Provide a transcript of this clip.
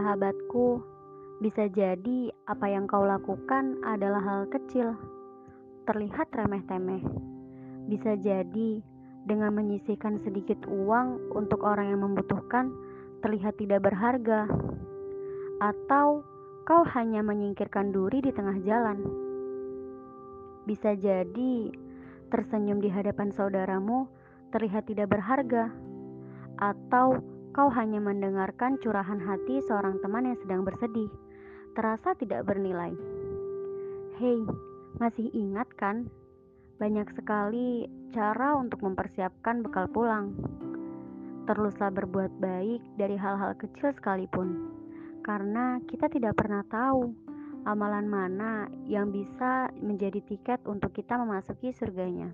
Sahabatku, bisa jadi apa yang kau lakukan adalah hal kecil, terlihat remeh-temeh. Bisa jadi dengan menyisihkan sedikit uang untuk orang yang membutuhkan terlihat tidak berharga, atau kau hanya menyingkirkan duri di tengah jalan. Bisa jadi tersenyum di hadapan saudaramu terlihat tidak berharga, atau Kau hanya mendengarkan curahan hati seorang teman yang sedang bersedih, terasa tidak bernilai. Hei, masih ingat kan? Banyak sekali cara untuk mempersiapkan bekal pulang. Teruslah berbuat baik dari hal-hal kecil sekalipun, karena kita tidak pernah tahu amalan mana yang bisa menjadi tiket untuk kita memasuki surganya.